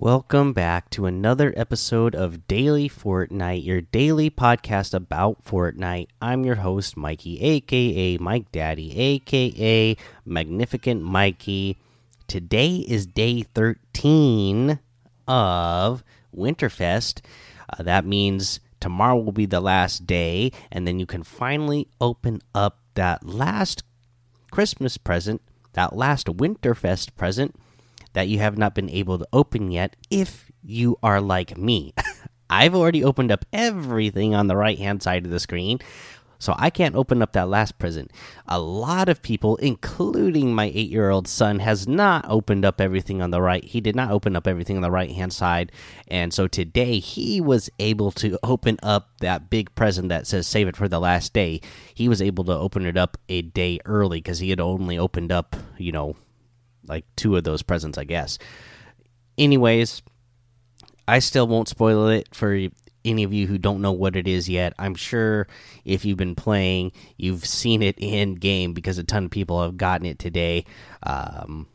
Welcome back to another episode of Daily Fortnite, your daily podcast about Fortnite. I'm your host, Mikey, aka Mike Daddy, aka Magnificent Mikey. Today is day 13 of Winterfest. Uh, that means tomorrow will be the last day, and then you can finally open up that last Christmas present, that last Winterfest present that you have not been able to open yet if you are like me. I've already opened up everything on the right hand side of the screen, so I can't open up that last present. A lot of people, including my eight year old son, has not opened up everything on the right. He did not open up everything on the right hand side, and so today he was able to open up that big present that says "Save it for the last day." He was able to open it up a day early because he had only opened up, you know, like two of those presents, I guess. Anyways, I still won't spoil it for any of you who don't know what it is yet. I'm sure if you've been playing, you've seen it in game because a ton of people have gotten it today. Um,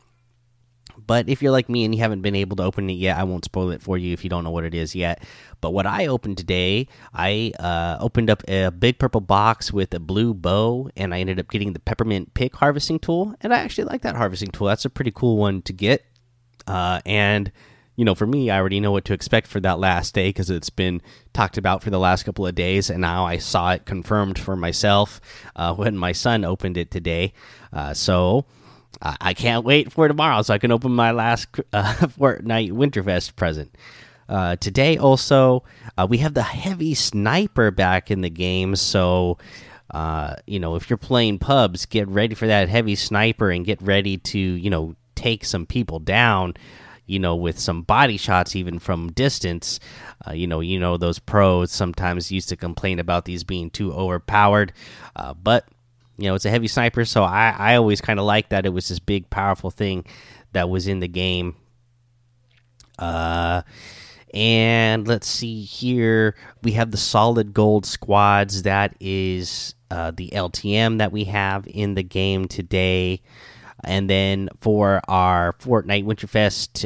but if you're like me and you haven't been able to open it yet, I won't spoil it for you if you don't know what it is yet. But what I opened today, I uh, opened up a big purple box with a blue bow, and I ended up getting the peppermint pick harvesting tool. And I actually like that harvesting tool. That's a pretty cool one to get. Uh, and you know, for me, I already know what to expect for that last day because it's been talked about for the last couple of days, and now I saw it confirmed for myself uh, when my son opened it today. Uh, I can't wait for tomorrow so I can open my last uh, Fortnite Winterfest present. Uh, today, also, uh, we have the heavy sniper back in the game. So, uh, you know, if you're playing pubs, get ready for that heavy sniper and get ready to, you know, take some people down. You know, with some body shots, even from distance. Uh, you know, you know those pros sometimes used to complain about these being too overpowered, but you know, it's a heavy sniper, so I I always kind of like that it was this big powerful thing that was in the game. Uh and let's see here. We have the solid gold squads. That is uh, the LTM that we have in the game today. And then for our Fortnite Winterfest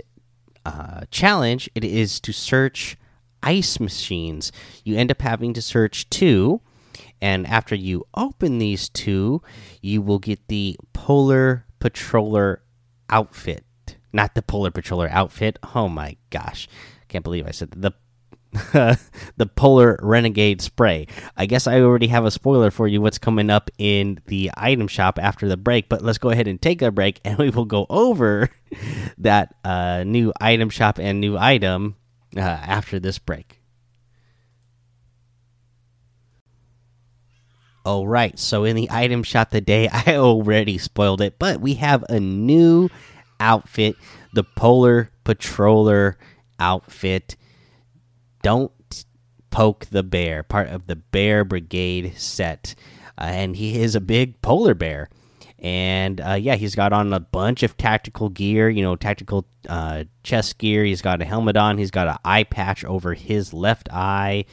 uh, challenge, it is to search ice machines. You end up having to search two and after you open these two, you will get the Polar Patroller outfit. Not the Polar Patroller outfit. Oh my gosh. Can't believe I said the the Polar Renegade spray. I guess I already have a spoiler for you what's coming up in the item shop after the break, but let's go ahead and take a break and we will go over that uh, new item shop and new item uh, after this break. All right, so in the item shot today, I already spoiled it, but we have a new outfit, the Polar Patroller outfit. Don't poke the bear, part of the Bear Brigade set, uh, and he is a big polar bear. And uh, yeah, he's got on a bunch of tactical gear, you know, tactical uh, chest gear. He's got a helmet on. He's got an eye patch over his left eye.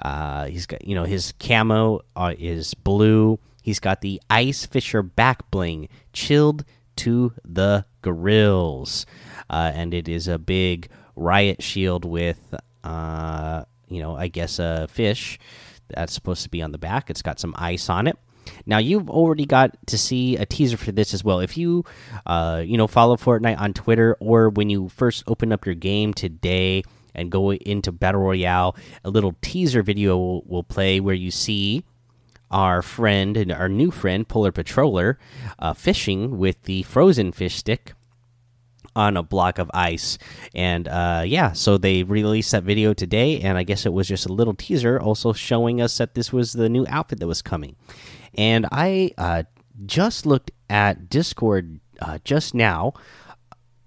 Uh, he's got you know his camo uh, is blue. He's got the ice fisher back bling, chilled to the grills, uh, and it is a big riot shield with uh, you know I guess a fish that's supposed to be on the back. It's got some ice on it. Now you've already got to see a teaser for this as well. If you, uh, you know, follow Fortnite on Twitter or when you first open up your game today, and go into battle royale. A little teaser video will, will play where you see our friend and our new friend polar patroller uh, fishing with the frozen fish stick on a block of ice. And uh, yeah so they released that video today and i guess it was just a little teaser also showing us that this was the new outfit that was coming. And i uh, just looked at discord uh, just now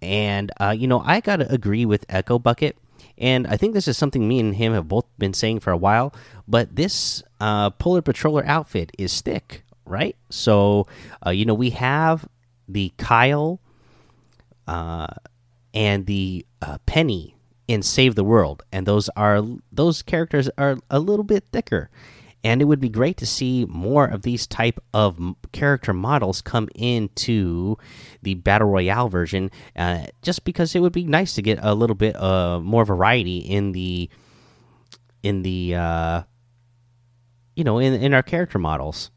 and uh, you know i gotta agree with echo bucket and I think this is something me and him have both been saying for a while. But this uh, Polar Patroller outfit is stick, right? So, uh, you know, we have the Kyle uh, and the uh, Penny in Save the World, and those are those characters are a little bit thicker. And it would be great to see more of these type of character models come into the battle royale version uh, just because it would be nice to get a little bit uh, more variety in the in the uh, you know in in our character models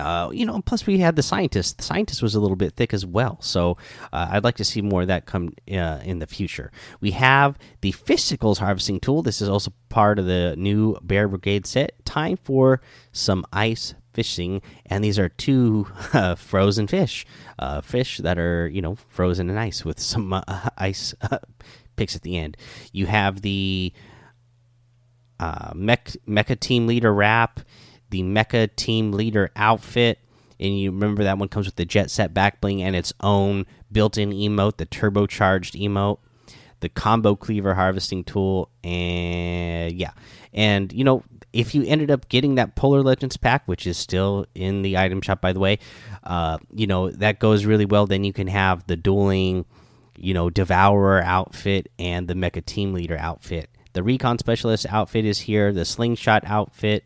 uh, you know, plus we had the scientist. The scientist was a little bit thick as well, so uh, I'd like to see more of that come uh, in the future. We have the Fishicles harvesting tool. This is also part of the new Bear Brigade set. Time for some ice fishing, and these are two uh, frozen fish, uh, fish that are you know frozen in ice with some uh, ice picks at the end. You have the mech mecha team leader wrap the Mecha Team Leader outfit. And you remember that one comes with the Jet Set back bling and its own built in emote, the turbocharged emote, the combo cleaver harvesting tool, and yeah. And, you know, if you ended up getting that Polar Legends pack, which is still in the item shop, by the way, uh, you know, that goes really well. Then you can have the dueling, you know, Devourer outfit and the Mecha Team Leader outfit. The Recon Specialist outfit is here, the Slingshot outfit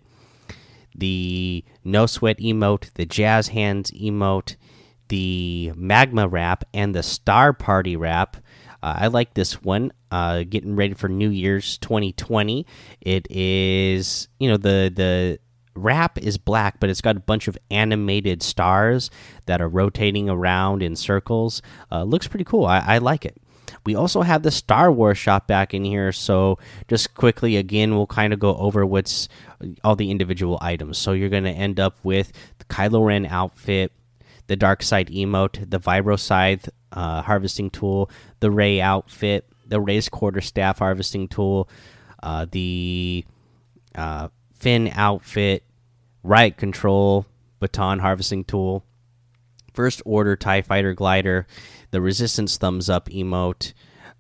the no sweat emote, the jazz hands emote, the magma wrap, and the star party wrap. Uh, I like this one. Uh, getting ready for New Year's 2020. It is, you know, the the wrap is black, but it's got a bunch of animated stars that are rotating around in circles. Uh, looks pretty cool. I, I like it. We also have the Star Wars shop back in here. So just quickly, again, we'll kind of go over what's all the individual items. So you're going to end up with the Kylo Ren outfit, the Dark Side emote, the Vibro Scythe uh, harvesting tool, the Rey outfit, the Rey's quarter staff harvesting tool, uh, the uh, Finn outfit, Riot Control baton harvesting tool, First Order Tie Fighter glider, the Resistance thumbs up emote,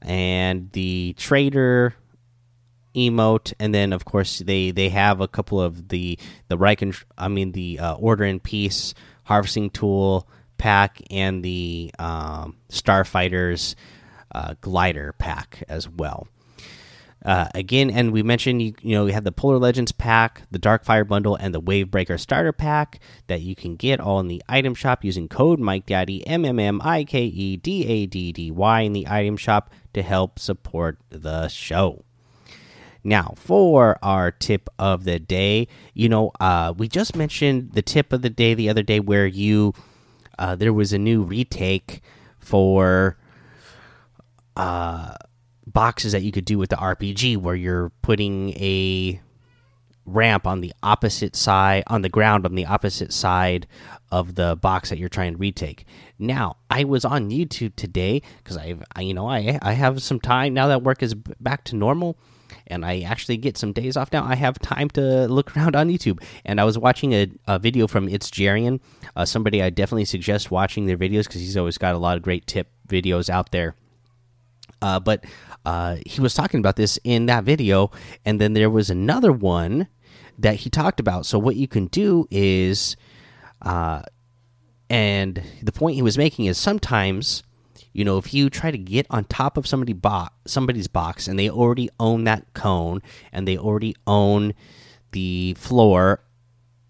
and the Trader emote, and then of course they they have a couple of the the Riken, I mean the uh, Order in Peace harvesting tool pack and the um, Starfighters uh, glider pack as well. Uh, again, and we mentioned you, you know we have the Polar Legends pack, the Dark Fire bundle, and the Wavebreaker starter pack that you can get all in the item shop using code Mike Daddy M M M I K E D A D D Y in the item shop to help support the show. Now, for our tip of the day, you know, uh, we just mentioned the tip of the day the other day where you uh, there was a new retake for uh, boxes that you could do with the RPG where you're putting a ramp on the opposite side on the ground on the opposite side of the box that you're trying to retake. Now, I was on YouTube today because I've I, you know I I have some time now that work is back to normal and I actually get some days off now. I have time to look around on YouTube, and I was watching a, a video from It's Jerian, uh, somebody I definitely suggest watching their videos because he's always got a lot of great tip videos out there. Uh, but uh, he was talking about this in that video, and then there was another one that he talked about. So what you can do is, uh, and the point he was making is sometimes you know if you try to get on top of somebody bo somebody's box and they already own that cone and they already own the floor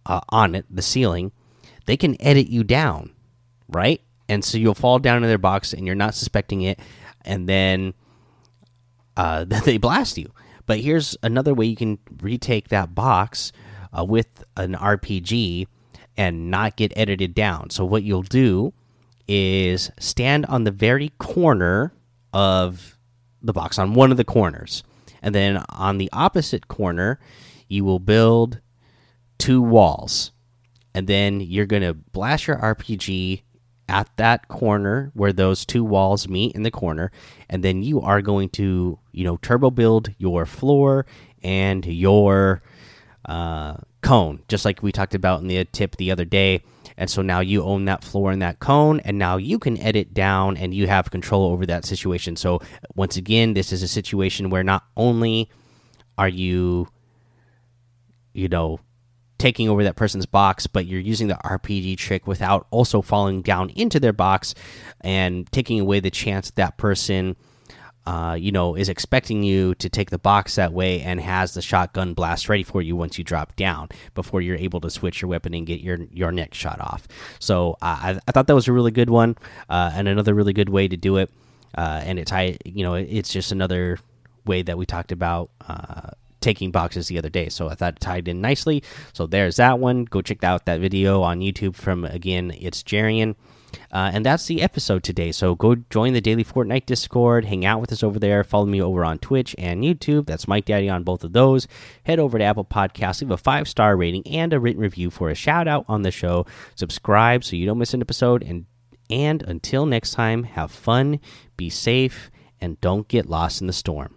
uh, on it the ceiling they can edit you down right and so you'll fall down in their box and you're not suspecting it and then uh, they blast you but here's another way you can retake that box uh, with an rpg and not get edited down so what you'll do is stand on the very corner of the box, on one of the corners. And then on the opposite corner, you will build two walls. And then you're going to blast your RPG at that corner where those two walls meet in the corner. And then you are going to, you know, turbo build your floor and your uh, cone, just like we talked about in the tip the other day and so now you own that floor and that cone and now you can edit down and you have control over that situation so once again this is a situation where not only are you you know taking over that person's box but you're using the rpg trick without also falling down into their box and taking away the chance that, person uh, you know, is expecting you to take the box that way and has the shotgun blast ready for you once you drop down before you're able to switch your weapon and get your your next shot off. So I, I thought that was a really good one uh, and another really good way to do it. Uh, and it's I, you know, it's just another way that we talked about uh, taking boxes the other day. So I thought it tied in nicely. So there's that one. Go check out that video on YouTube from again, it's Jerian. Uh, and that's the episode today. So go join the Daily Fortnite Discord, hang out with us over there, follow me over on Twitch and YouTube. That's Mike Daddy on both of those. Head over to Apple Podcasts, leave a five star rating and a written review for a shout out on the show. Subscribe so you don't miss an episode. And and until next time, have fun, be safe, and don't get lost in the storm.